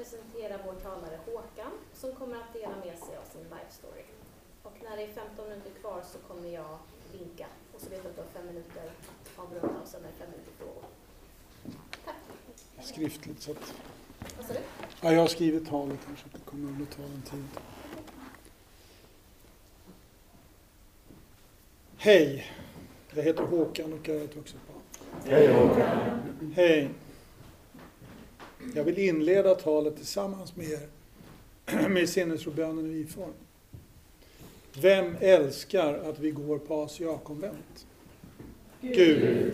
presentera vår talare Håkan som kommer att dela med sig av sin life story. Och när det är 15 minuter kvar så kommer jag vinka och så vet du att du har fem minuter avrunda och sen är det fem minuter frågor. Tack. Skriftligt så att... Vad sa du? Ja, jag har skrivit talet här så att det kommer att ta en tid. Hej! Jag heter Håkan och jag är ett vuxet barn. Hej Håkan. Hej! Jag vill inleda talet tillsammans med er med sinnesrobönen i vi-form. Vem älskar att vi går på Asiakonvent? Gud,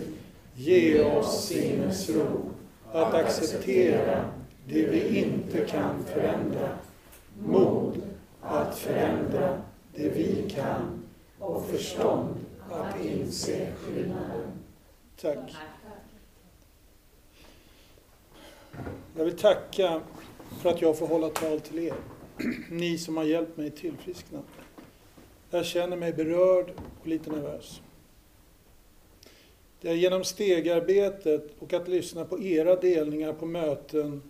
ge oss sinnesro att acceptera det vi inte kan förändra. Mod att förändra det vi kan och förstånd att inse skillnaden. Tack. Jag vill tacka för att jag får hålla tal till er, ni som har hjälpt mig tillfriskna. Jag känner mig berörd och lite nervös. Det är genom stegarbetet och att lyssna på era delningar på möten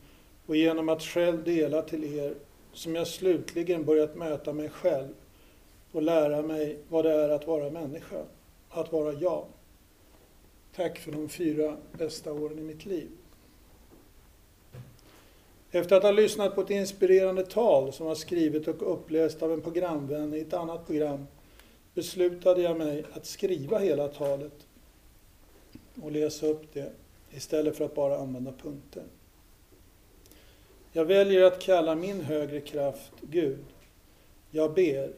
och genom att själv dela till er som jag slutligen börjat möta mig själv och lära mig vad det är att vara människa, att vara jag. Tack för de fyra bästa åren i mitt liv. Efter att ha lyssnat på ett inspirerande tal som var skrivet och uppläst av en programvän i ett annat program beslutade jag mig att skriva hela talet och läsa upp det istället för att bara använda punkter. Jag väljer att kalla min högre kraft Gud. Jag ber,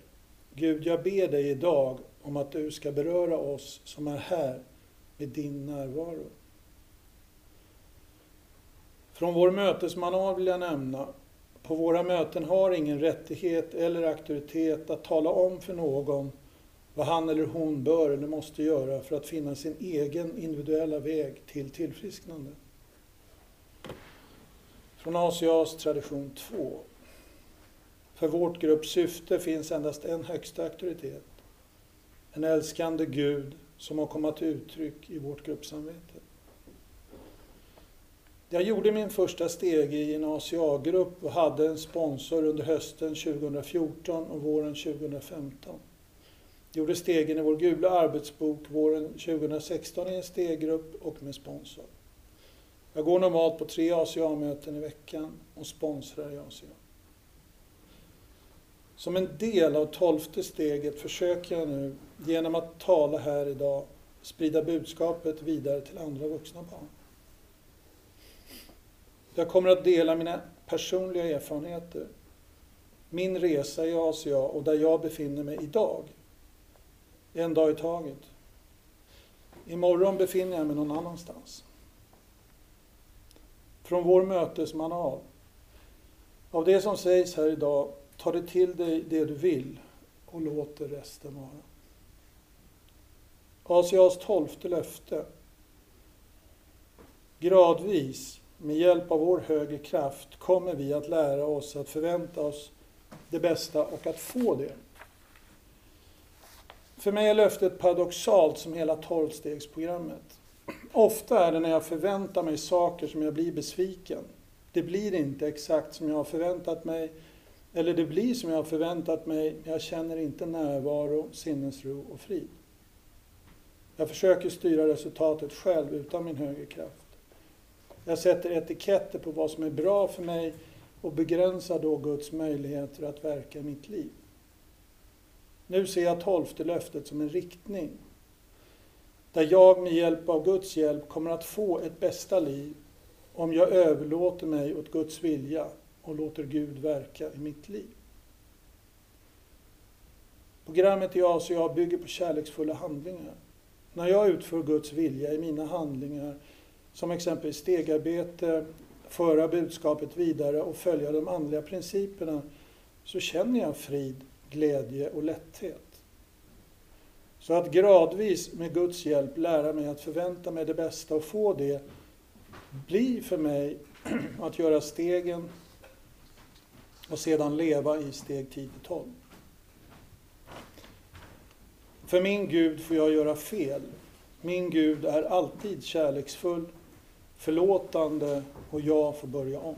Gud, jag ber dig idag om att du ska beröra oss som är här med din närvaro. Från vår mötesmanual vill jag nämna, på våra möten har ingen rättighet eller auktoritet att tala om för någon vad han eller hon bör eller måste göra för att finna sin egen individuella väg till tillfrisknande. Från ACAs tradition 2. För vårt grupps syfte finns endast en högsta auktoritet. En älskande Gud som har kommit till uttryck i vårt gruppsamvete. Jag gjorde min första steg i en ACA-grupp och hade en sponsor under hösten 2014 och våren 2015. Gjorde stegen i vår gula arbetsbok våren 2016 i en steggrupp och med sponsor. Jag går normalt på tre ACA-möten i veckan och sponsrar i ACA. Som en del av tolfte steget försöker jag nu genom att tala här idag sprida budskapet vidare till andra vuxna barn. Jag kommer att dela mina personliga erfarenheter, min resa i Asia och där jag befinner mig idag. En dag i taget. Imorgon befinner jag mig någon annanstans. Från vår mötesmanual. Av det som sägs här idag, ta det till dig det du vill och låt det resten vara. Asias tolfte löfte. Gradvis med hjälp av vår högre kraft kommer vi att lära oss att förvänta oss det bästa och att få det. För mig är löftet paradoxalt som hela tolvstegsprogrammet. Ofta är det när jag förväntar mig saker som jag blir besviken. Det blir inte exakt som jag har förväntat mig, eller det blir som jag har förväntat mig, men jag känner inte närvaro, sinnesro och frid. Jag försöker styra resultatet själv utan min högre kraft. Jag sätter etiketter på vad som är bra för mig och begränsar då Guds möjligheter att verka i mitt liv. Nu ser jag tolfte löftet som en riktning. Där jag med hjälp av Guds hjälp kommer att få ett bästa liv om jag överlåter mig åt Guds vilja och låter Gud verka i mitt liv. Programmet i ACA bygger på kärleksfulla handlingar. När jag utför Guds vilja i mina handlingar som exempelvis stegarbete, föra budskapet vidare och följa de andliga principerna, så känner jag frid, glädje och lätthet. Så att gradvis med Guds hjälp lära mig att förvänta mig det bästa och få det, blir för mig att göra stegen och sedan leva i steg 10 12. För min Gud får jag göra fel. Min Gud är alltid kärleksfull förlåtande och jag får börja om.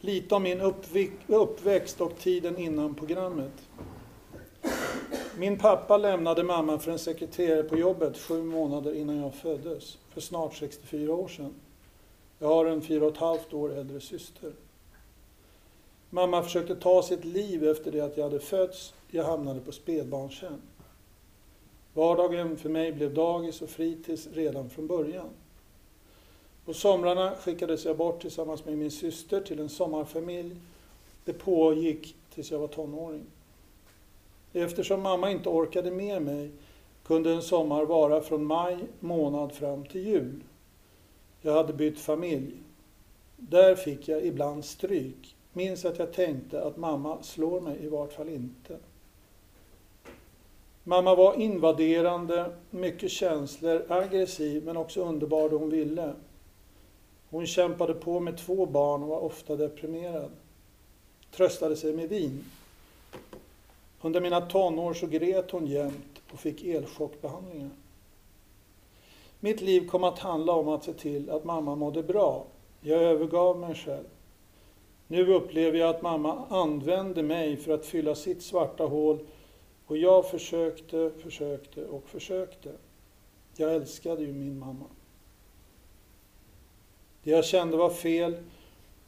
Lite om min uppväxt och tiden innan programmet. Min pappa lämnade mamma för en sekreterare på jobbet sju månader innan jag föddes, för snart 64 år sedan. Jag har en fyra och ett halvt år äldre syster. Mamma försökte ta sitt liv efter det att jag hade fötts. Jag hamnade på spädbarnshem. Vardagen för mig blev dagis och fritids redan från början. På somrarna skickades jag bort tillsammans med min syster till en sommarfamilj. Det pågick tills jag var tonåring. Eftersom mamma inte orkade med mig kunde en sommar vara från maj månad fram till jul. Jag hade bytt familj. Där fick jag ibland stryk. Minns att jag tänkte att mamma slår mig i vart fall inte. Mamma var invaderande, mycket känslor, aggressiv men också underbar då hon ville. Hon kämpade på med två barn och var ofta deprimerad. Tröstade sig med vin. Under mina tonår så grät hon jämt och fick elchockbehandlingar. Mitt liv kom att handla om att se till att mamma mådde bra. Jag övergav mig själv. Nu upplever jag att mamma använde mig för att fylla sitt svarta hål och jag försökte, försökte och försökte. Jag älskade ju min mamma. Det jag kände var fel.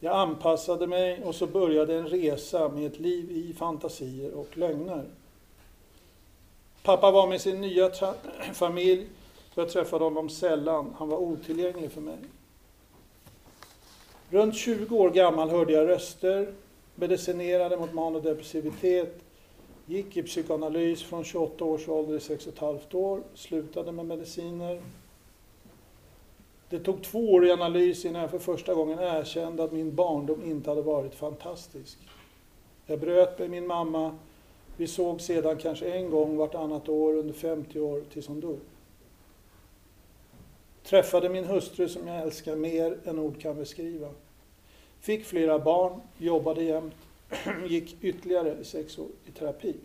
Jag anpassade mig och så började en resa med ett liv i fantasier och lögner. Pappa var med sin nya familj, och jag träffade honom sällan. Han var otillgänglig för mig. Runt 20 år gammal hörde jag röster, medicinerade mot manodepressivitet, gick i psykoanalys från 28 års ålder i 6,5 år, slutade med mediciner, det tog två år i analys innan jag för första gången erkände att min barndom inte hade varit fantastisk. Jag bröt med min mamma. Vi såg sedan kanske en gång vartannat år under 50 år tills hon dog. Träffade min hustru som jag älskar mer än ord kan beskriva. Fick flera barn, jobbade jämt, gick ytterligare sex år i terapi.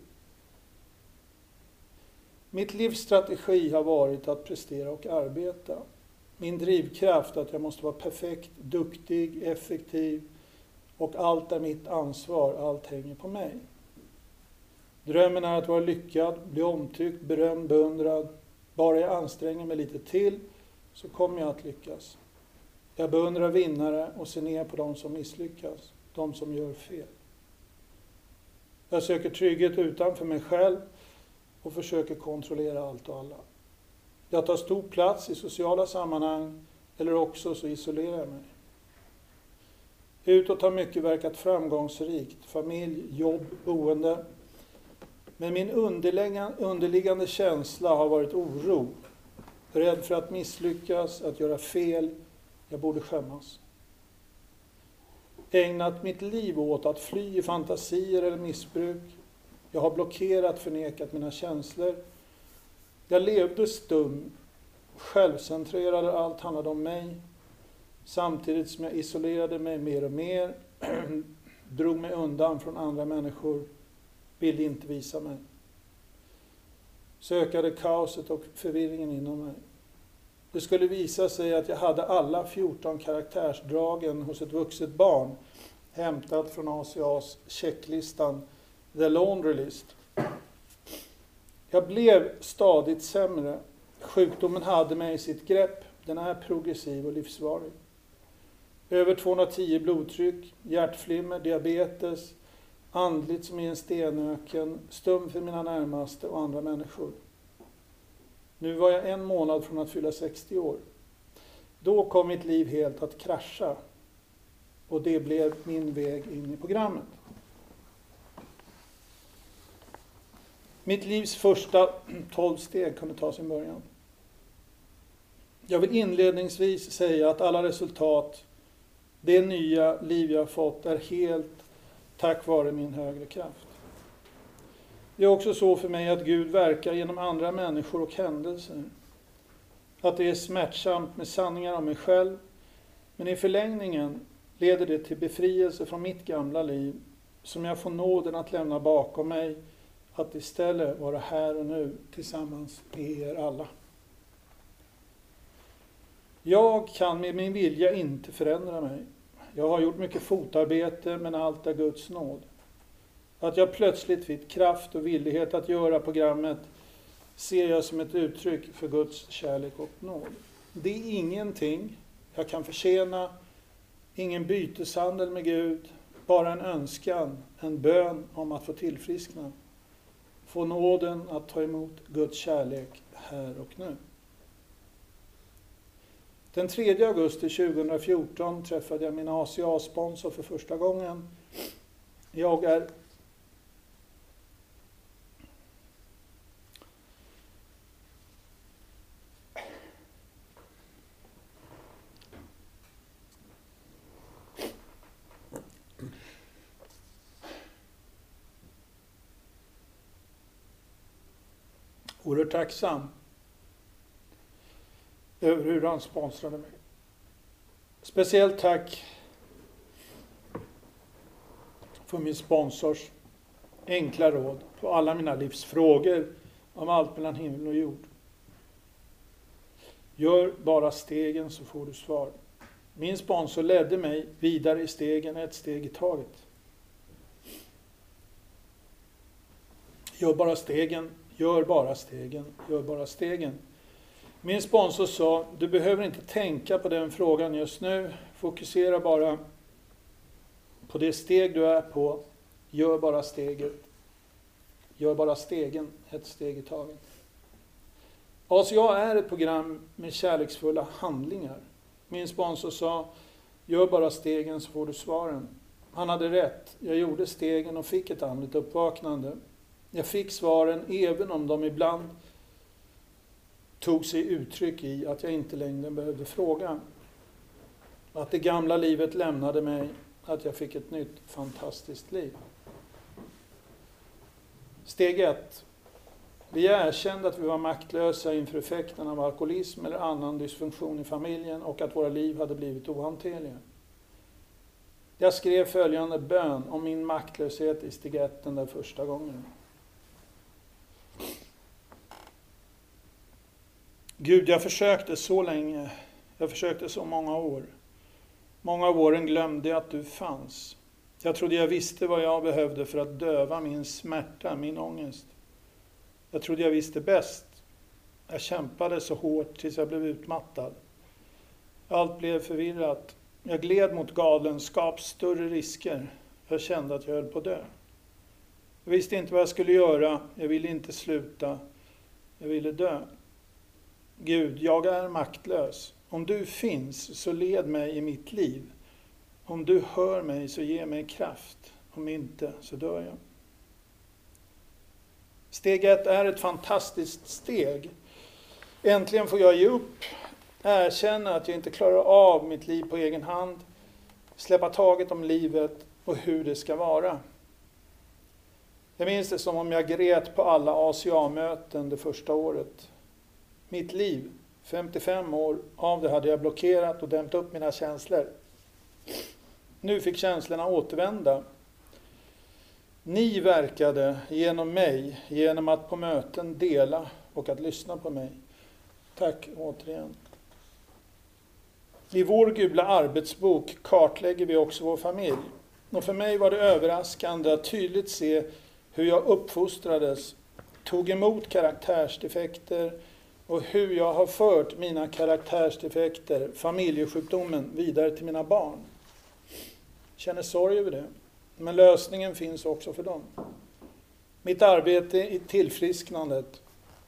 Mitt livs strategi har varit att prestera och arbeta min drivkraft att jag måste vara perfekt, duktig, effektiv och allt är mitt ansvar, allt hänger på mig. Drömmen är att vara lyckad, bli omtyckt, berömd, beundrad. Bara jag anstränger mig lite till så kommer jag att lyckas. Jag beundrar vinnare och ser ner på de som misslyckas, de som gör fel. Jag söker trygghet utanför mig själv och försöker kontrollera allt och alla. Jag tar stor plats i sociala sammanhang eller också så isolerar jag mig. Utåt har mycket verkat framgångsrikt, familj, jobb, boende. Men min underliggande känsla har varit oro. Rädd för att misslyckas, att göra fel. Jag borde skämmas. Ägnat mitt liv åt att fly i fantasier eller missbruk. Jag har blockerat, förnekat mina känslor jag levde stum, självcentrerad där allt handlade om mig. Samtidigt som jag isolerade mig mer och mer, drog mig undan från andra människor, ville inte visa mig. Sökade kaoset och förvirringen inom mig. Det skulle visa sig att jag hade alla 14 karaktärsdragen hos ett vuxet barn, hämtat från ACAs checklistan The Laundry List. Jag blev stadigt sämre. Sjukdomen hade mig i sitt grepp. Den är progressiv och livsvarig. Över 210 blodtryck, hjärtflimmer, diabetes, andligt som i en stenöken, stum för mina närmaste och andra människor. Nu var jag en månad från att fylla 60 år. Då kom mitt liv helt att krascha och det blev min väg in i programmet. Mitt livs första tolv steg kunde ta sin början. Jag vill inledningsvis säga att alla resultat, det nya liv jag fått, är helt tack vare min högre kraft. Det är också så för mig att Gud verkar genom andra människor och händelser. Att det är smärtsamt med sanningar om mig själv, men i förlängningen leder det till befrielse från mitt gamla liv som jag får nåden att lämna bakom mig att istället vara här och nu tillsammans med er alla. Jag kan med min vilja inte förändra mig. Jag har gjort mycket fotarbete, men allt är Guds nåd. Att jag plötsligt fick kraft och villighet att göra programmet ser jag som ett uttryck för Guds kärlek och nåd. Det är ingenting jag kan förtjäna, ingen byteshandel med Gud, bara en önskan, en bön om att få tillfriskna. Få nåden att ta emot Guds kärlek här och nu. Den 3 augusti 2014 träffade jag min ACA-sponsor för första gången. Jag är oerhört tacksam över hur han sponsrade mig. Speciellt tack för min sponsors enkla råd på alla mina livsfrågor om allt mellan himmel och jord. Gör bara stegen så får du svar. Min sponsor ledde mig vidare i stegen, ett steg i taget. Gör bara stegen, gör bara stegen, gör bara stegen. Min sponsor sa, du behöver inte tänka på den frågan just nu. Fokusera bara på det steg du är på. Gör bara steget. Gör bara stegen, ett steg i taget. Alltså, ACA är ett program med kärleksfulla handlingar. Min sponsor sa, gör bara stegen så får du svaren. Han hade rätt. Jag gjorde stegen och fick ett andligt uppvaknande. Jag fick svaren även om de ibland tog sig uttryck i att jag inte längre behövde fråga. Att det gamla livet lämnade mig, att jag fick ett nytt fantastiskt liv. Steg 1. Vi erkände att vi var maktlösa inför effekten av alkoholism eller annan dysfunktion i familjen och att våra liv hade blivit ohanterliga. Jag skrev följande bön om min maktlöshet i steg 1 den där första gången. Gud, jag försökte så länge. Jag försökte så många år. Många av åren glömde jag att du fanns. Jag trodde jag visste vad jag behövde för att döva min smärta, min ångest. Jag trodde jag visste bäst. Jag kämpade så hårt tills jag blev utmattad. Allt blev förvirrat. Jag gled mot galenskap, större risker. Jag kände att jag höll på att dö. Jag visste inte vad jag skulle göra. Jag ville inte sluta. Jag ville dö. Gud, jag är maktlös. Om du finns, så led mig i mitt liv. Om du hör mig, så ge mig kraft. Om inte, så dör jag. Steg ett är ett fantastiskt steg. Äntligen får jag ge upp, erkänna att jag inte klarar av mitt liv på egen hand, släppa taget om livet och hur det ska vara. Jag minns det som om jag grät på alla ACA-möten det första året mitt liv, 55 år av det hade jag blockerat och dämt upp mina känslor. Nu fick känslorna återvända. Ni verkade genom mig, genom att på möten dela och att lyssna på mig. Tack återigen. I vår gula arbetsbok kartlägger vi också vår familj. Och för mig var det överraskande att tydligt se hur jag uppfostrades, tog emot karaktärsdefekter, och hur jag har fört mina karaktärsdefekter, familjesjukdomen, vidare till mina barn. Känner sorg över det. Men lösningen finns också för dem. Mitt arbete i tillfrisknandet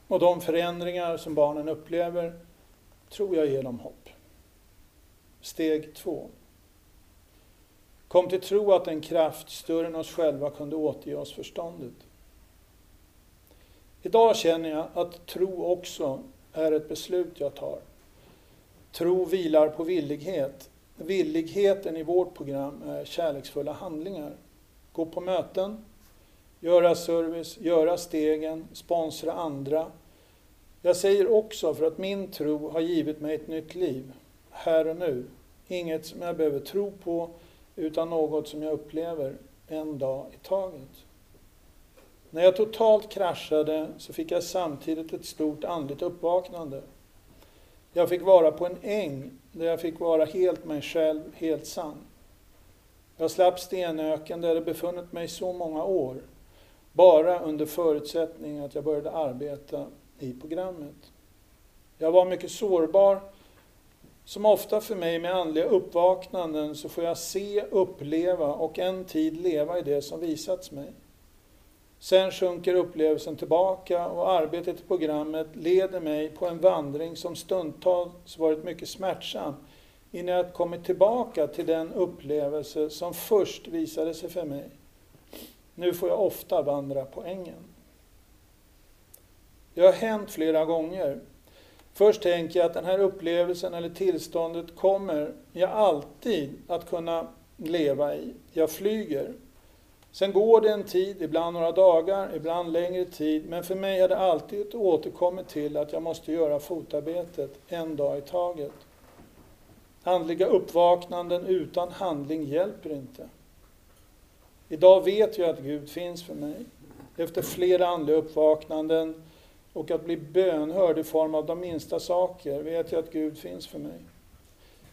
och de förändringar som barnen upplever tror jag ger dem hopp. Steg två. Kom till tro att en kraft större än oss själva kunde återge oss förståndet. Idag känner jag att tro också är ett beslut jag tar. Tro vilar på villighet. Villigheten i vårt program är kärleksfulla handlingar. Gå på möten, göra service, göra stegen, sponsra andra. Jag säger också för att min tro har givit mig ett nytt liv, här och nu. Inget som jag behöver tro på, utan något som jag upplever en dag i taget. När jag totalt kraschade så fick jag samtidigt ett stort andligt uppvaknande. Jag fick vara på en äng där jag fick vara helt mig själv, helt sann. Jag slapp stenöken där jag befunnit mig så många år, bara under förutsättning att jag började arbeta i programmet. Jag var mycket sårbar. Som ofta för mig med andliga uppvaknanden så får jag se, uppleva och en tid leva i det som visats mig. Sen sjunker upplevelsen tillbaka och arbetet i programmet leder mig på en vandring som stundtals varit mycket smärtsam innan jag kommit tillbaka till den upplevelse som först visade sig för mig. Nu får jag ofta vandra på ängen. Det har hänt flera gånger. Först tänker jag att den här upplevelsen eller tillståndet kommer jag alltid att kunna leva i. Jag flyger. Sen går det en tid, ibland några dagar, ibland längre tid, men för mig har det alltid återkommit till att jag måste göra fotarbetet en dag i taget. Andliga uppvaknanden utan handling hjälper inte. Idag vet jag att Gud finns för mig. Efter flera andliga uppvaknanden och att bli bönhörd i form av de minsta saker vet jag att Gud finns för mig.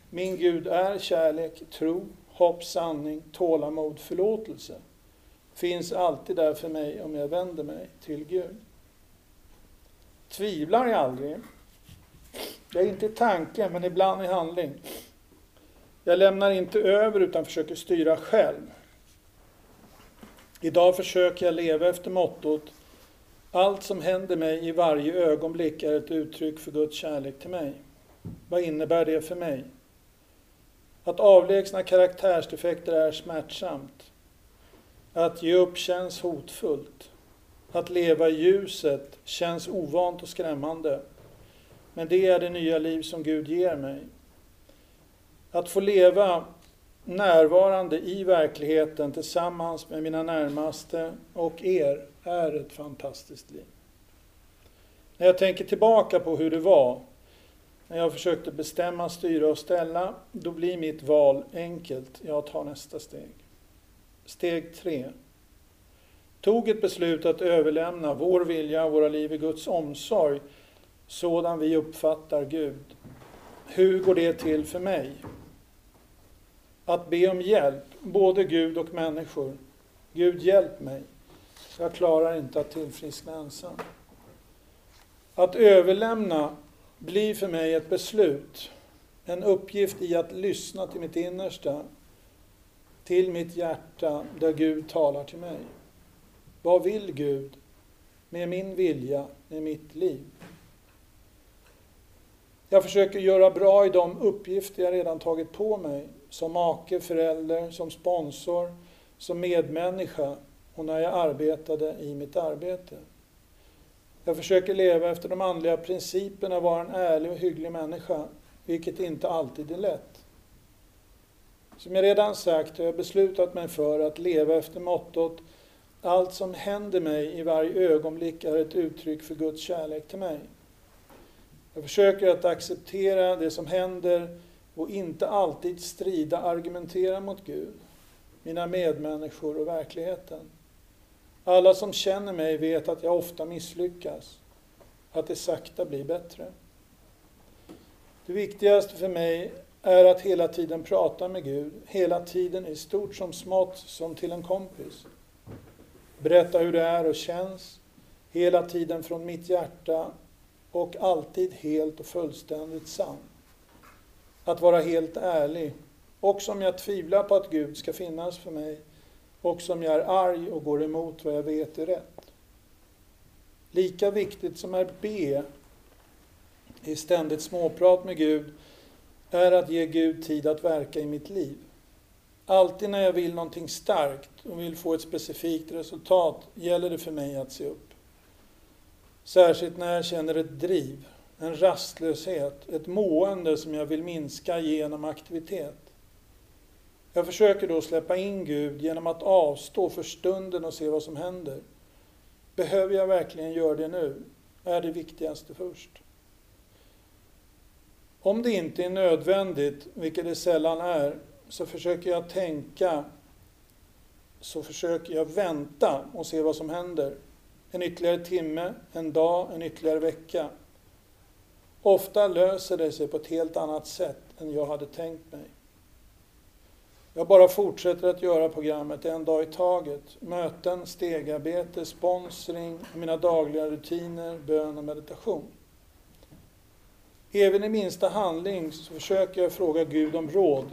Min Gud är kärlek, tro, hopp, sanning, tålamod, förlåtelse. Finns alltid där för mig om jag vänder mig till Gud. Tvivlar jag aldrig. Det är inte i tanke, men ibland i handling. Jag lämnar inte över utan försöker styra själv. Idag försöker jag leva efter mottot allt som händer mig i varje ögonblick är ett uttryck för Guds kärlek till mig. Vad innebär det för mig? Att avlägsna karaktärsdefekter är smärtsamt. Att ge upp känns hotfullt. Att leva i ljuset känns ovant och skrämmande. Men det är det nya liv som Gud ger mig. Att få leva närvarande i verkligheten tillsammans med mina närmaste och er är ett fantastiskt liv. När jag tänker tillbaka på hur det var när jag försökte bestämma, styra och ställa, då blir mitt val enkelt. Jag tar nästa steg. Steg 3. Tog ett beslut att överlämna vår vilja och våra liv i Guds omsorg sådan vi uppfattar Gud. Hur går det till för mig? Att be om hjälp, både Gud och människor. Gud hjälp mig. Jag klarar inte att tillfriskna ensam. Att överlämna blir för mig ett beslut, en uppgift i att lyssna till mitt innersta, till mitt hjärta där Gud talar till mig. Vad vill Gud med min vilja, med mitt liv? Jag försöker göra bra i de uppgifter jag redan tagit på mig, som make, förälder, som sponsor, som medmänniska och när jag arbetade i mitt arbete. Jag försöker leva efter de andliga principerna, vara en ärlig och hygglig människa, vilket inte alltid är lätt. Som jag redan sagt har jag beslutat mig för att leva efter mottot allt som händer mig i varje ögonblick är ett uttryck för Guds kärlek till mig. Jag försöker att acceptera det som händer och inte alltid strida, argumentera mot Gud, mina medmänniskor och verkligheten. Alla som känner mig vet att jag ofta misslyckas, att det sakta blir bättre. Det viktigaste för mig är att hela tiden prata med Gud, hela tiden i stort som smått, som till en kompis. Berätta hur det är och känns, hela tiden från mitt hjärta och alltid helt och fullständigt sann. Att vara helt ärlig, också om jag tvivlar på att Gud ska finnas för mig, också om jag är arg och går emot vad jag vet är rätt. Lika viktigt som är be i ständigt småprat med Gud är att ge Gud tid att verka i mitt liv. Alltid när jag vill någonting starkt och vill få ett specifikt resultat gäller det för mig att se upp. Särskilt när jag känner ett driv, en rastlöshet, ett mående som jag vill minska genom aktivitet. Jag försöker då släppa in Gud genom att avstå för stunden och se vad som händer. Behöver jag verkligen göra det nu? Är det viktigaste först? Om det inte är nödvändigt, vilket det sällan är, så försöker jag tänka, så försöker jag vänta och se vad som händer. En ytterligare timme, en dag, en ytterligare vecka. Ofta löser det sig på ett helt annat sätt än jag hade tänkt mig. Jag bara fortsätter att göra programmet en dag i taget. Möten, stegarbete, sponsring, mina dagliga rutiner, bön och meditation. Även i minsta handling så försöker jag fråga Gud om råd,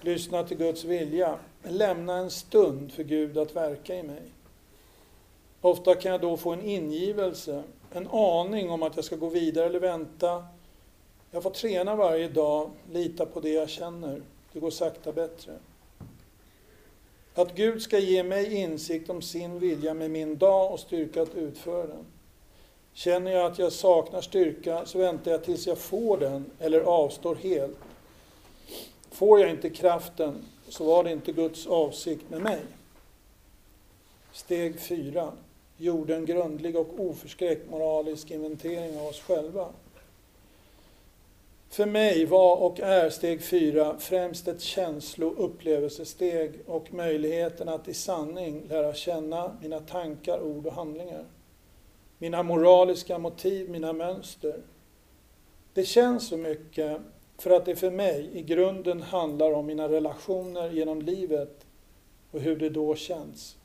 lyssna till Guds vilja, lämna en stund för Gud att verka i mig. Ofta kan jag då få en ingivelse, en aning om att jag ska gå vidare eller vänta. Jag får träna varje dag, lita på det jag känner. Det går sakta bättre. Att Gud ska ge mig insikt om sin vilja med min dag och styrka att utföra den. Känner jag att jag saknar styrka så väntar jag tills jag får den eller avstår helt. Får jag inte kraften så var det inte Guds avsikt med mig. Steg 4. Gjorde en grundlig och oförskräckt moralisk inventering av oss själva. För mig var och är steg 4 främst ett känslo och upplevelsesteg och möjligheten att i sanning lära känna mina tankar, ord och handlingar mina moraliska motiv, mina mönster. Det känns så mycket för att det för mig i grunden handlar om mina relationer genom livet och hur det då känns.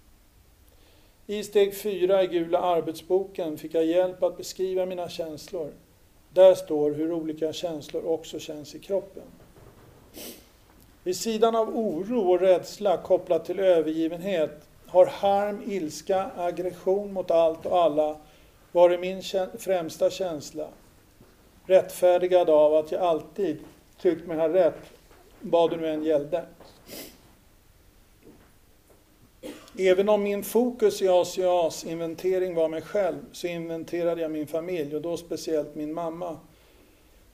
I steg fyra i gula arbetsboken fick jag hjälp att beskriva mina känslor. Där står hur olika känslor också känns i kroppen. Vid sidan av oro och rädsla kopplat till övergivenhet har harm, ilska, aggression mot allt och alla var det min främsta känsla. Rättfärdigad av att jag alltid tyckt mig ha rätt, vad det nu än gällde. Även om min fokus i ACAs inventering var mig själv, så inventerade jag min familj och då speciellt min mamma.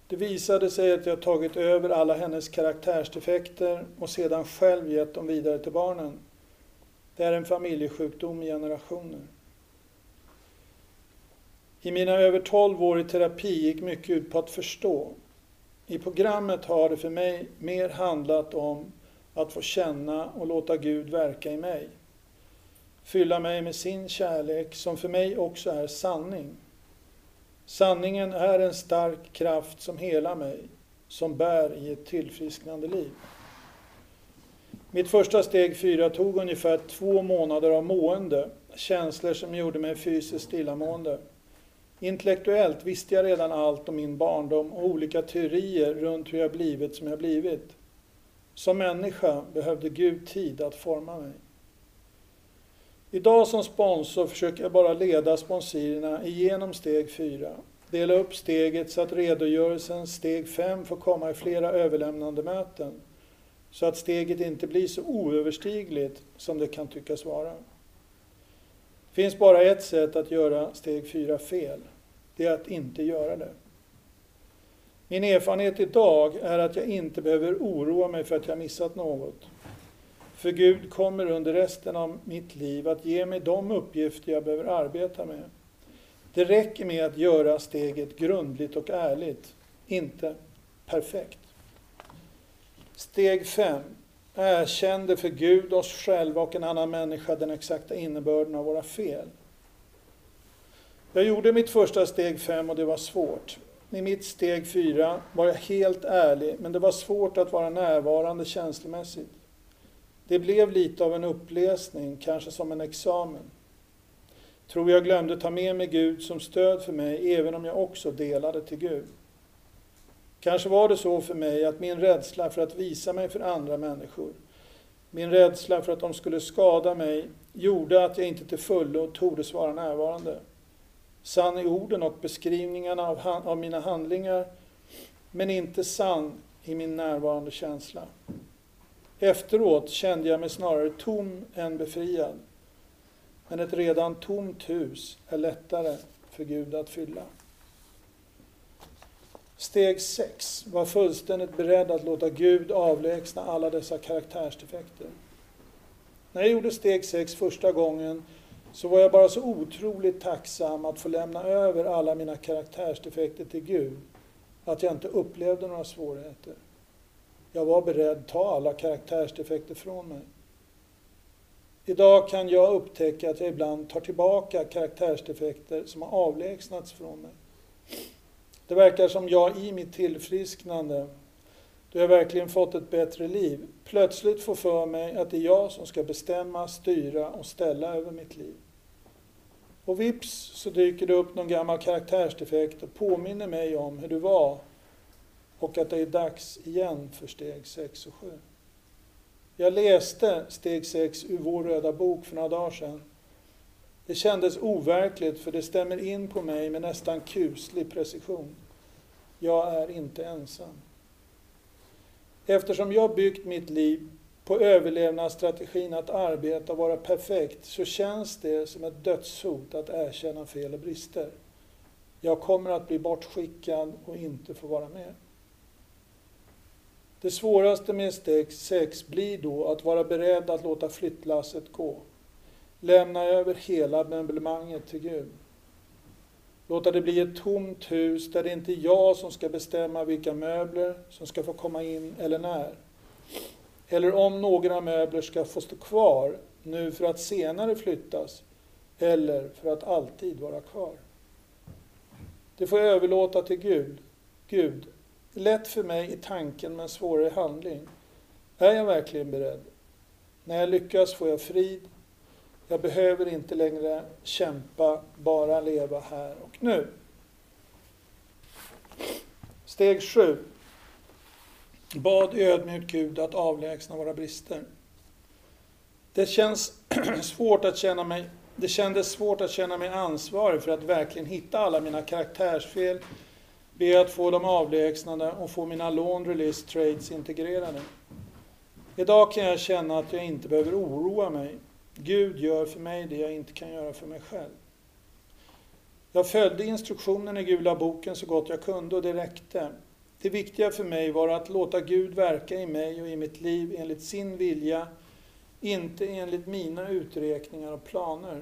Det visade sig att jag tagit över alla hennes karaktärsdefekter och sedan själv gett dem vidare till barnen. Det är en familjesjukdom i generationer. I mina över 12 år i terapi gick mycket ut på att förstå. I programmet har det för mig mer handlat om att få känna och låta Gud verka i mig. Fylla mig med sin kärlek som för mig också är sanning. Sanningen är en stark kraft som helar mig, som bär i ett tillfrisknande liv. Mitt första steg fyra tog ungefär två månader av mående, känslor som gjorde mig fysiskt illamående. Intellektuellt visste jag redan allt om min barndom och olika teorier runt hur jag blivit som jag blivit. Som människa behövde Gud tid att forma mig. Idag som sponsor försöker jag bara leda sponsorerna igenom steg 4. Dela upp steget så att redogörelsen steg 5 får komma i flera överlämnande möten. Så att steget inte blir så oöverstigligt som det kan tyckas vara. Det finns bara ett sätt att göra steg 4 fel det är att inte göra det. Min erfarenhet idag är att jag inte behöver oroa mig för att jag missat något. För Gud kommer under resten av mitt liv att ge mig de uppgifter jag behöver arbeta med. Det räcker med att göra steget grundligt och ärligt, inte perfekt. Steg 5. Erkände för Gud, oss själva och en annan människa den exakta innebörden av våra fel. Jag gjorde mitt första steg fem och det var svårt. I mitt steg fyra var jag helt ärlig, men det var svårt att vara närvarande känslomässigt. Det blev lite av en uppläsning, kanske som en examen. Tror jag glömde ta med mig Gud som stöd för mig, även om jag också delade till Gud. Kanske var det så för mig att min rädsla för att visa mig för andra människor, min rädsla för att de skulle skada mig, gjorde att jag inte till fullo tordes vara närvarande sann i orden och beskrivningarna av, av mina handlingar, men inte sann i min närvarande känsla. Efteråt kände jag mig snarare tom än befriad. Men ett redan tomt hus är lättare för Gud att fylla. Steg 6. Var fullständigt beredd att låta Gud avlägsna alla dessa karaktärsdefekter. När jag gjorde steg 6 första gången så var jag bara så otroligt tacksam att få lämna över alla mina karaktärsdefekter till Gud, att jag inte upplevde några svårigheter. Jag var beredd att ta alla karaktärsdefekter från mig. Idag kan jag upptäcka att jag ibland tar tillbaka karaktärsdefekter som har avlägsnats från mig. Det verkar som jag i mitt tillfrisknande, då jag verkligen fått ett bättre liv, plötsligt får för mig att det är jag som ska bestämma, styra och ställa över mitt liv. Och vips så dyker det upp någon gammal karaktärsdefekt och påminner mig om hur du var och att det är dags igen för steg 6 och 7. Jag läste steg 6 ur vår röda bok för några dagar sedan. Det kändes overkligt för det stämmer in på mig med nästan kuslig precision. Jag är inte ensam. Eftersom jag byggt mitt liv på överlevnadsstrategin att arbeta och vara perfekt så känns det som ett dödshot att erkänna fel och brister. Jag kommer att bli bortskickad och inte få vara med. Det svåraste med steg 6 blir då att vara beredd att låta flyttlasset gå. Lämna över hela möblemanget till Gud. Låta det bli ett tomt hus där det inte är jag som ska bestämma vilka möbler som ska få komma in eller när. Eller om några möbler ska få stå kvar nu för att senare flyttas eller för att alltid vara kvar. Det får jag överlåta till Gud. Gud, lätt för mig i tanken men svårare i handling. Är jag verkligen beredd? När jag lyckas får jag frid. Jag behöver inte längre kämpa, bara leva här och nu. Steg 7. Bad ödmjukt Gud att avlägsna våra brister. Det känns svårt att känna mig det kändes svårt att känna mig ansvarig för att verkligen hitta alla mina karaktärsfel, be att få dem avlägsnade och få mina laundry list trades integrerade. Idag kan jag känna att jag inte behöver oroa mig. Gud gör för mig det jag inte kan göra för mig själv. Jag följde instruktionen i gula boken så gott jag kunde och det räckte. Det viktiga för mig var att låta Gud verka i mig och i mitt liv enligt sin vilja, inte enligt mina uträkningar och planer.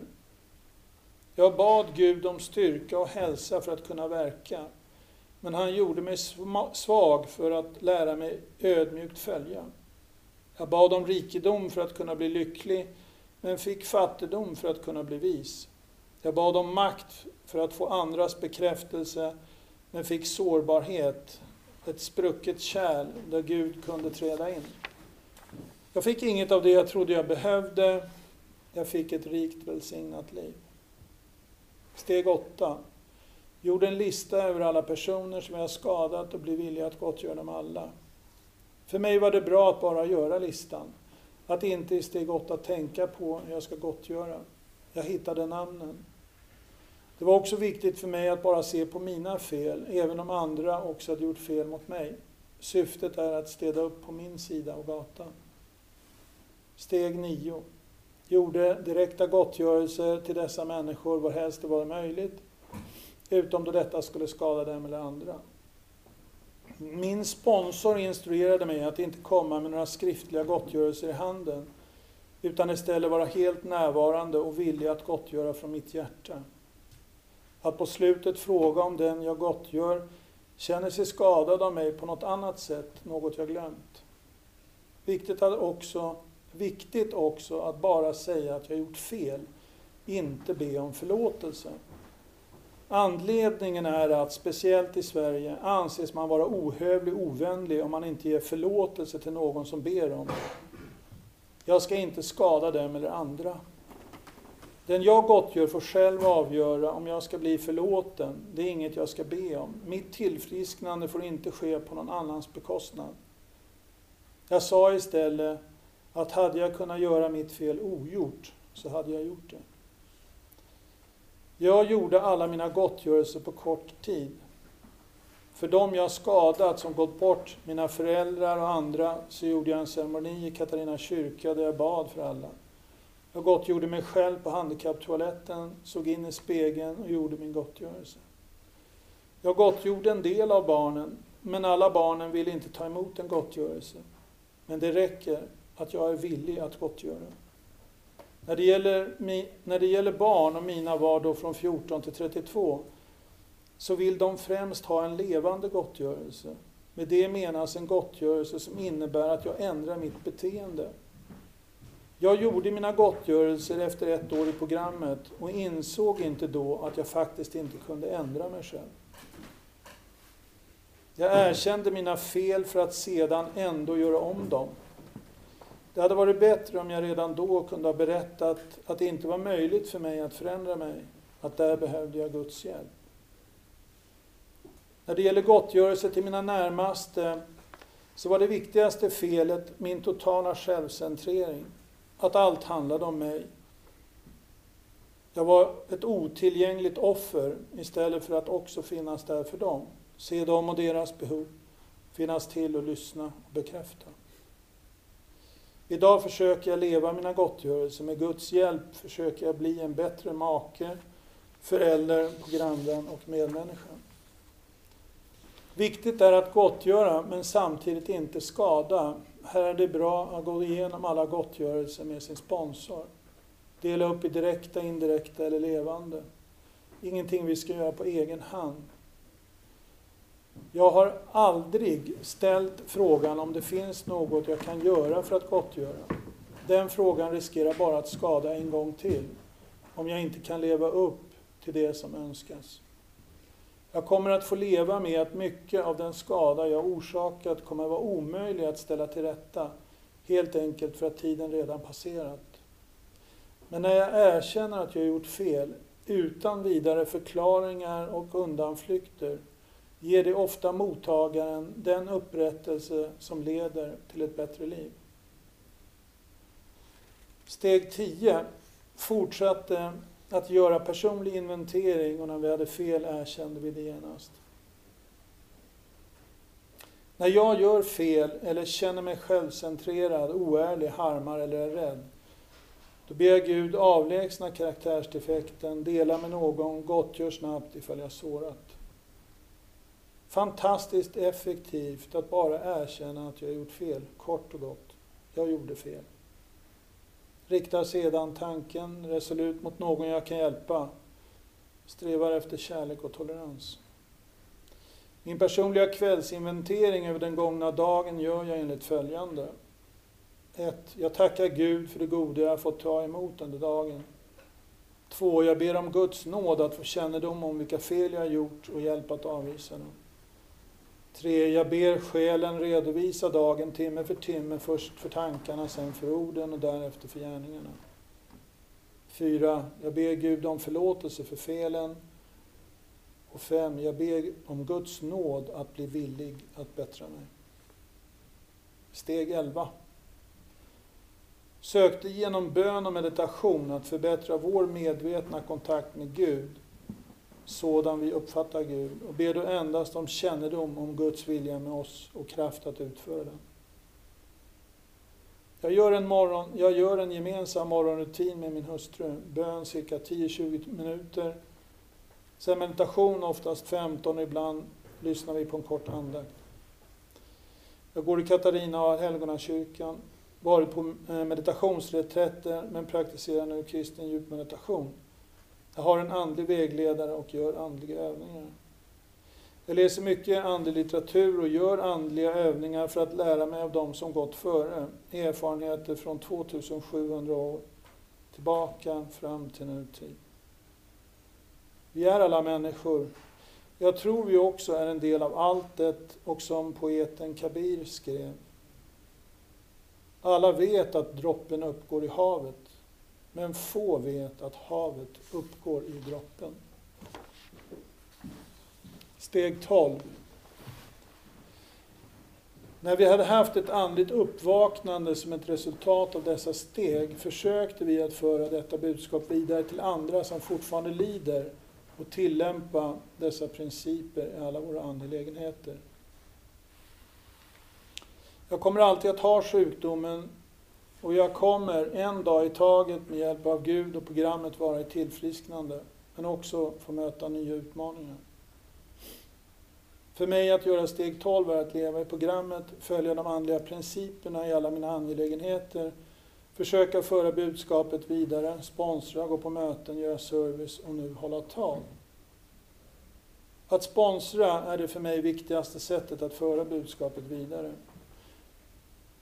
Jag bad Gud om styrka och hälsa för att kunna verka, men han gjorde mig svag för att lära mig ödmjukt följa. Jag bad om rikedom för att kunna bli lycklig, men fick fattigdom för att kunna bli vis. Jag bad om makt för att få andras bekräftelse, men fick sårbarhet ett sprucket kärl där Gud kunde träda in. Jag fick inget av det jag trodde jag behövde. Jag fick ett rikt välsignat liv. Steg 8. Gjorde en lista över alla personer som jag skadat och blev villig att gottgöra dem alla. För mig var det bra att bara göra listan. Att inte i steg 8 tänka på hur jag ska gottgöra. Jag hittade namnen. Det var också viktigt för mig att bara se på mina fel, även om andra också hade gjort fel mot mig. Syftet är att städa upp på min sida av gatan. Steg 9. Gjorde direkta gottgörelser till dessa människor varhelst det var möjligt, utom då detta skulle skada dem eller andra. Min sponsor instruerade mig att inte komma med några skriftliga gottgörelser i handen, utan istället vara helt närvarande och villig att gottgöra från mitt hjärta. Att på slutet fråga om den jag gottgör känner sig skadad av mig på något annat sätt, något jag glömt. Viktigt, också, viktigt också att bara säga att jag gjort fel, inte be om förlåtelse. Anledningen är att, speciellt i Sverige, anses man vara ohövlig ovänlig om man inte ger förlåtelse till någon som ber om det. Jag ska inte skada dem eller andra. Den jag gottgör får själv avgöra om jag ska bli förlåten. Det är inget jag ska be om. Mitt tillfrisknande får inte ske på någon annans bekostnad. Jag sa istället att hade jag kunnat göra mitt fel ogjort så hade jag gjort det. Jag gjorde alla mina gottgörelser på kort tid. För dem jag skadat som gått bort, mina föräldrar och andra, så gjorde jag en ceremoni i Katarina kyrka där jag bad för alla. Jag gottgjorde mig själv på handikapptoaletten, såg in i spegeln och gjorde min gottgörelse. Jag gottgjorde en del av barnen, men alla barnen ville inte ta emot en gottgörelse. Men det räcker att jag är villig att gottgöra. När det gäller, när det gäller barn, och mina var då från 14 till 32, så vill de främst ha en levande gottgörelse. Med det menas en gottgörelse som innebär att jag ändrar mitt beteende jag gjorde mina gottgörelser efter ett år i programmet och insåg inte då att jag faktiskt inte kunde ändra mig själv. Jag erkände mina fel för att sedan ändå göra om dem. Det hade varit bättre om jag redan då kunde ha berättat att det inte var möjligt för mig att förändra mig, att där behövde jag Guds hjälp. När det gäller gottgörelse till mina närmaste så var det viktigaste felet min totala självcentrering. Att allt handlade om mig. Jag var ett otillgängligt offer istället för att också finnas där för dem. Se dem och deras behov. Finnas till och lyssna och bekräfta. Idag försöker jag leva mina gottgörelser. Med Guds hjälp försöker jag bli en bättre make, förälder, grannvän och medmänniska. Viktigt är att gottgöra men samtidigt inte skada. Här är det bra att gå igenom alla gottgörelser med sin sponsor. Dela upp i direkta, indirekta eller levande. Ingenting vi ska göra på egen hand. Jag har aldrig ställt frågan om det finns något jag kan göra för att gottgöra. Den frågan riskerar bara att skada en gång till, om jag inte kan leva upp till det som önskas. Jag kommer att få leva med att mycket av den skada jag orsakat kommer att vara omöjlig att ställa till rätta, helt enkelt för att tiden redan passerat. Men när jag erkänner att jag gjort fel, utan vidare förklaringar och undanflykter, ger det ofta mottagaren den upprättelse som leder till ett bättre liv. Steg 10 fortsatte att göra personlig inventering och när vi hade fel erkände vi det genast. När jag gör fel eller känner mig självcentrerad, oärlig, harmar eller är rädd, då ber jag Gud avlägsna karaktärsdefekten, dela med någon, gottgör snabbt ifall jag sårat. Fantastiskt effektivt att bara erkänna att jag gjort fel, kort och gott. Jag gjorde fel. Riktar sedan tanken resolut mot någon jag kan hjälpa. Strävar efter kärlek och tolerans. Min personliga kvällsinventering över den gångna dagen gör jag enligt följande. 1. Jag tackar Gud för det goda jag fått ta emot under dagen. 2. Jag ber om Guds nåd att få kännedom om vilka fel jag gjort och hjälp att avvisa dem. 3. Jag ber själen redovisa dagen timme för timme, först för tankarna, sen för orden och därefter för gärningarna. 4. Jag ber Gud om förlåtelse för felen. Och 5. Jag ber om Guds nåd att bli villig att bättra mig. Steg 11. Sökte genom bön och meditation att förbättra vår medvetna kontakt med Gud sådan vi uppfattar Gud och ber du endast om kännedom om Guds vilja med oss och kraft att utföra den. Jag gör en, morgon, jag gör en gemensam morgonrutin med min hustru. Bön cirka 10-20 minuter. Sen meditation oftast 15 och ibland lyssnar vi på en kort andakt. Jag går i Katarina och Helgonakyrkan, varit på eh, meditationsreträtter men praktiserar nu kristen djupmeditation. Jag har en andlig vägledare och gör andliga övningar. Jag läser mycket andlig litteratur och gör andliga övningar för att lära mig av dem som gått före. Erfarenheter från 2700 år tillbaka fram till nutid. Vi är alla människor. Jag tror vi också är en del av alltet och som poeten Kabir skrev. Alla vet att droppen uppgår i havet. Men få vet att havet uppgår i droppen. Steg 12. När vi hade haft ett andligt uppvaknande som ett resultat av dessa steg försökte vi att föra detta budskap vidare till andra som fortfarande lider och tillämpa dessa principer i alla våra angelägenheter. Jag kommer alltid att ha sjukdomen och jag kommer en dag i taget med hjälp av Gud och programmet vara i tillfrisknande, men också få möta nya utmaningar. För mig att göra steg 12 är att leva i programmet, följa de andliga principerna i alla mina angelägenheter, försöka föra budskapet vidare, sponsra, gå på möten, göra service och nu hålla tal. Att sponsra är det för mig viktigaste sättet att föra budskapet vidare.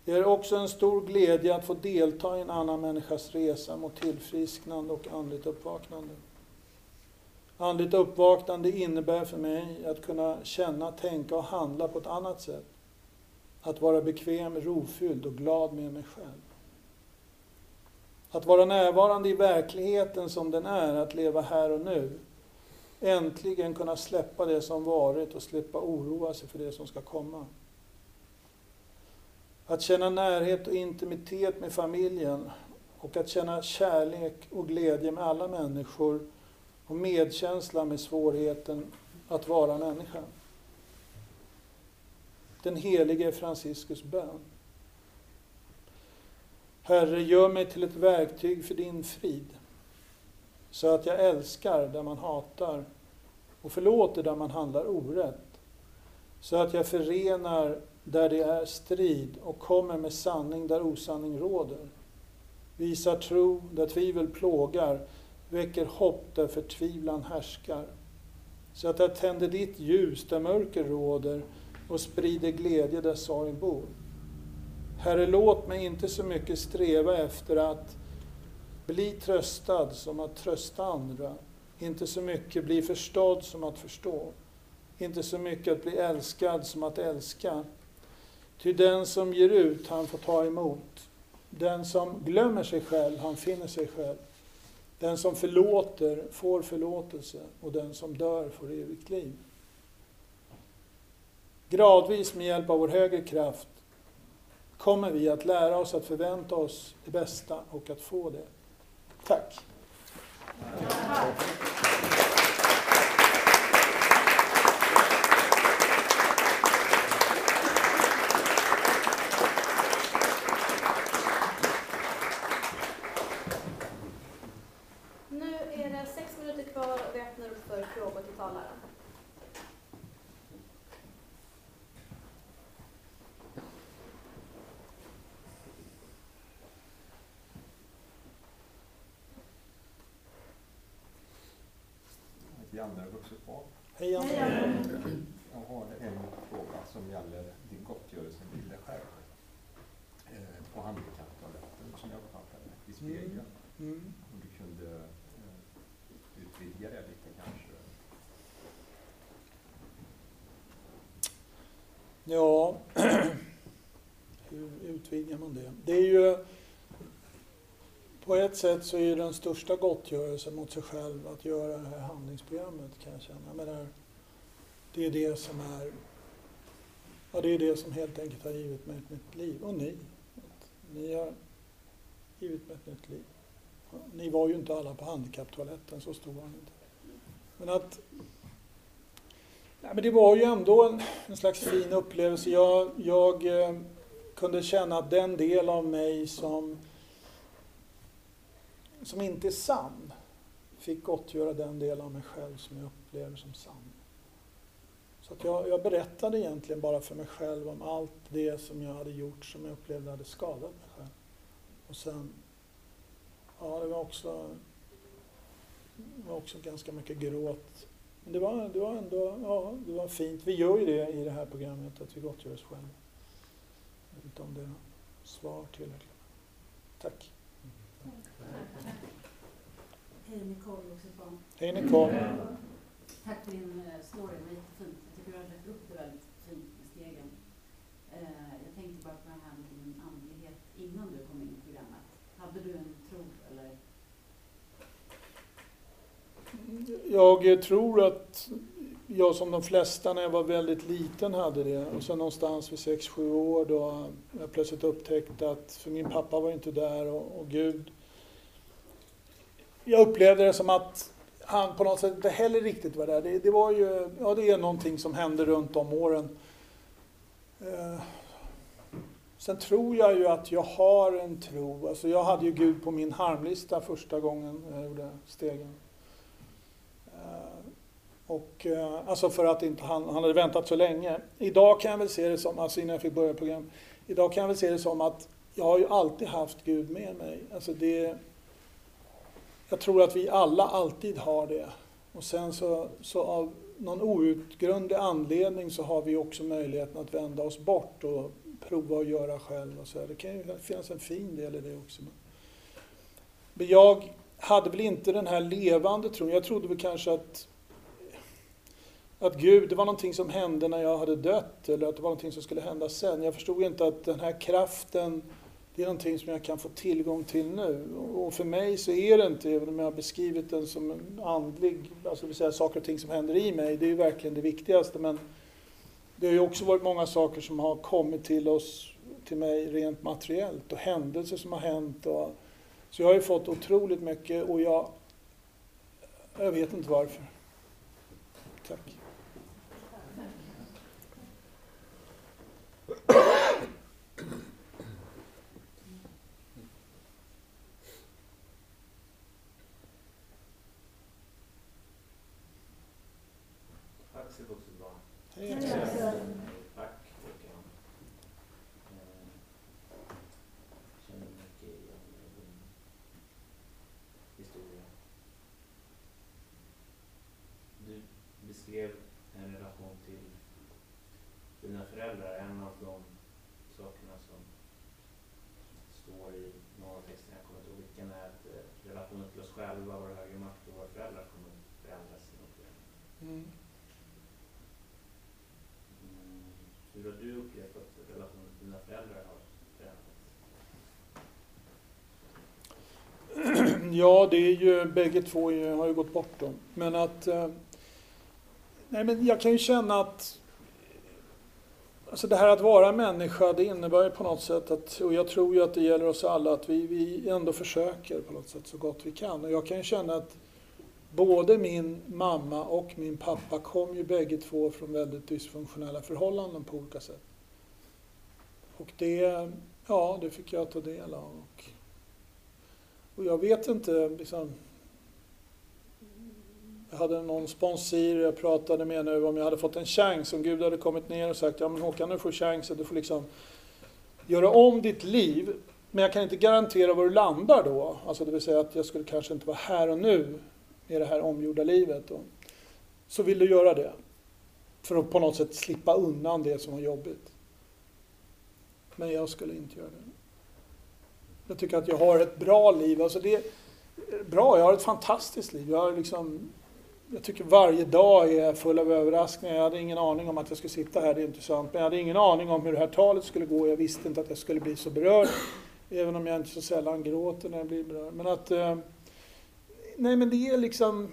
Det är också en stor glädje att få delta i en annan människas resa mot tillfrisknande och andligt uppvaknande. Andligt uppvaknande innebär för mig att kunna känna, tänka och handla på ett annat sätt. Att vara bekväm, rofylld och glad med mig själv. Att vara närvarande i verkligheten som den är, att leva här och nu. Äntligen kunna släppa det som varit och slippa oroa sig för det som ska komma. Att känna närhet och intimitet med familjen och att känna kärlek och glädje med alla människor och medkänsla med svårigheten att vara människa. Den helige Franciscus bön. Herre, gör mig till ett verktyg för din frid, så att jag älskar där man hatar och förlåter där man handlar orätt, så att jag förenar där det är strid och kommer med sanning där osanning råder, visar tro där tvivel plågar, väcker hopp där förtvivlan härskar, så att jag tänder ditt ljus där mörker råder och sprider glädje där sorg bor. Herre, låt mig inte så mycket sträva efter att bli tröstad som att trösta andra, inte så mycket bli förstådd som att förstå, inte så mycket att bli älskad som att älska. Ty den som ger ut, han får ta emot. Den som glömmer sig själv, han finner sig själv. Den som förlåter får förlåtelse och den som dör får evigt liv. Gradvis med hjälp av vår högre kraft kommer vi att lära oss att förvänta oss det bästa och att få det. Tack! Tack är det sex minuter kvar och vi öppnar upp för frågor till talaren. Janne Vuxenbarn. Hej Janne! Jag har en fråga som gäller din gottgörelse till dig själv eh, på handikapptoaletten som jag uppfattade i spegeln. Mm. Om du kunde eh, utvidga det lite kanske? Ja, hur utvidgar man det? Det är ju på ett sätt så är den största gottgörelsen mot sig själv att göra det här handlingsprogrammet kan jag känna. Men det, är, det är det som är Ja, det är det som helt enkelt har givit mig ett nytt liv. Och ni. Ni har givit mig ett nytt liv. Ja, Ni var ju inte alla på handikapptoaletten, så stor var ni inte. Men att Nej, men det var ju ändå en, en slags fin upplevelse. Jag, jag eh, kunde känna att den del av mig som, som inte är sann fick gottgöra den del av mig själv som jag upplever som sann. Så att jag, jag berättade egentligen bara för mig själv om allt det som jag hade gjort som jag upplevde hade skadat mig själv. Och sen, ja det var också, det var också ganska mycket gråt men det var, det var ändå ja, det var fint. Vi gör ju det i det här programmet, att vi gottgör oss själva. Jag vet inte om det är svar tillräckligt. Tack. Hej Nicole Vuxenbarn. Hej Nicole. Tack för din eh, story, det var jättefint. Jag tycker du har lagt upp det väldigt fint med stegen. Eh, Jag tänkte bara på det här med din andlighet innan du kom in i programmet. Hade du en tro eller? Jag tror att jag som de flesta när jag var väldigt liten hade det. Och sen någonstans vid 6-7 år då jag plötsligt upptäckte att, för min pappa var inte där och, och Gud. Jag upplevde det som att han på något sätt inte heller riktigt var där. Det, det var ju, ja det är någonting som hände runt om åren. Eh, Sen tror jag ju att jag har en tro. Alltså jag hade ju Gud på min harmlista första gången jag gjorde stegen. Eh, Och, eh, alltså för att inte han, han hade väntat så länge. Idag kan jag väl se det som, alltså innan jag fick börja program, idag kan jag väl se det som att jag har ju alltid haft Gud med mig. Alltså det, jag tror att vi alla alltid har det. Och sen så, så av någon outgrundlig anledning så har vi också möjligheten att vända oss bort och prova att göra själv. Och så här. Det kan ju finnas en fin del i det också. Men jag hade väl inte den här levande tron. Jag trodde väl kanske att, att Gud, det var någonting som hände när jag hade dött eller att det var någonting som skulle hända sen. Jag förstod inte att den här kraften, det är någonting som jag kan få tillgång till nu. Och för mig så är det inte, även om jag har beskrivit den som en andlig, alltså det vill säga saker och ting som händer i mig, det är ju verkligen det viktigaste. Men det har ju också varit många saker som har kommit till oss, till mig rent materiellt och händelser som har hänt. Och, så jag har ju fått otroligt mycket och jag, jag vet inte varför. Tack. Tack så vuxet barn. Hej. Tack Håkan. Eh, Känner mycket igen din historia. Du beskrev en relation till dina föräldrar. En av de sakerna som står i någon av texterna, jag kommer inte ihåg vilken, är att eh, relationen till oss själva, vår högre makt och våra föräldrar kommer förändras i något skede. Mm. Hur har du upplevt att relationen till dina föräldrar har förändrats? Ja, det är ju, bägge två ju, har ju gått bort då. Men att... Eh, nej, men jag kan ju känna att... Alltså det här att vara människa, det innebär ju på något sätt att, och jag tror ju att det gäller oss alla, att vi, vi ändå försöker på något sätt så gott vi kan. Och jag kan ju känna att både min mamma och min pappa kom ju bägge två från väldigt dysfunktionella förhållanden på olika sätt. Och det, ja, det fick jag ta del av. Och, och jag vet inte, liksom, jag hade någon sponsor jag pratade med nu om jag hade fått en chans, om Gud hade kommit ner och sagt ja men Håkan nu får du chansen, du får liksom göra om ditt liv. Men jag kan inte garantera var du landar då. Alltså det vill säga att jag skulle kanske inte vara här och nu i det här omgjorda livet. Och så vill du göra det. För att på något sätt slippa undan det som var jobbigt. Men jag skulle inte göra det. Jag tycker att jag har ett bra liv. Alltså det är bra, jag har ett fantastiskt liv. Jag, har liksom, jag tycker varje dag är full av överraskningar. Jag hade ingen aning om att jag skulle sitta här, det är inte sant. Men jag hade ingen aning om hur det här talet skulle gå. Jag visste inte att jag skulle bli så berörd. Även om jag inte så sällan gråter när jag blir berörd. Men att... eh, Nej men det är liksom...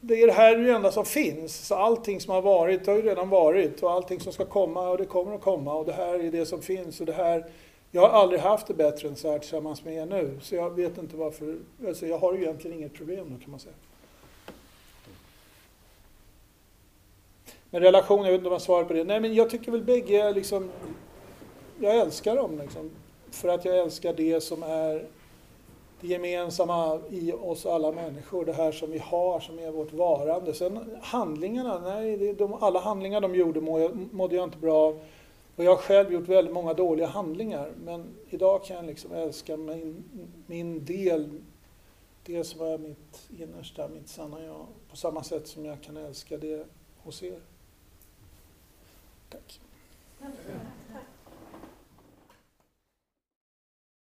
Det är det här det enda som finns. Så allting som har varit har ju redan varit. Och allting som ska komma och det kommer att komma. Och det här är det som finns. Och det här... Jag har aldrig haft det bättre än så här tillsammans med er nu. Så jag vet inte varför. Alltså jag har ju egentligen inget problem då kan man säga. Men relation, jag vet inte om jag svarar på det. Nej men jag tycker väl bägge liksom... Jag älskar dem liksom. För att jag älskar det som är det gemensamma i oss alla människor. Det här som vi har, som är vårt varande. Sen handlingarna, nej, det, de, alla handlingar de gjorde må jag, mådde jag inte bra av. Och jag har själv gjort väldigt många dåliga handlingar. Men idag kan jag liksom älska min, min del, det som är mitt innersta, mitt sanna jag. På samma sätt som jag kan älska det hos er. Tack. Tack.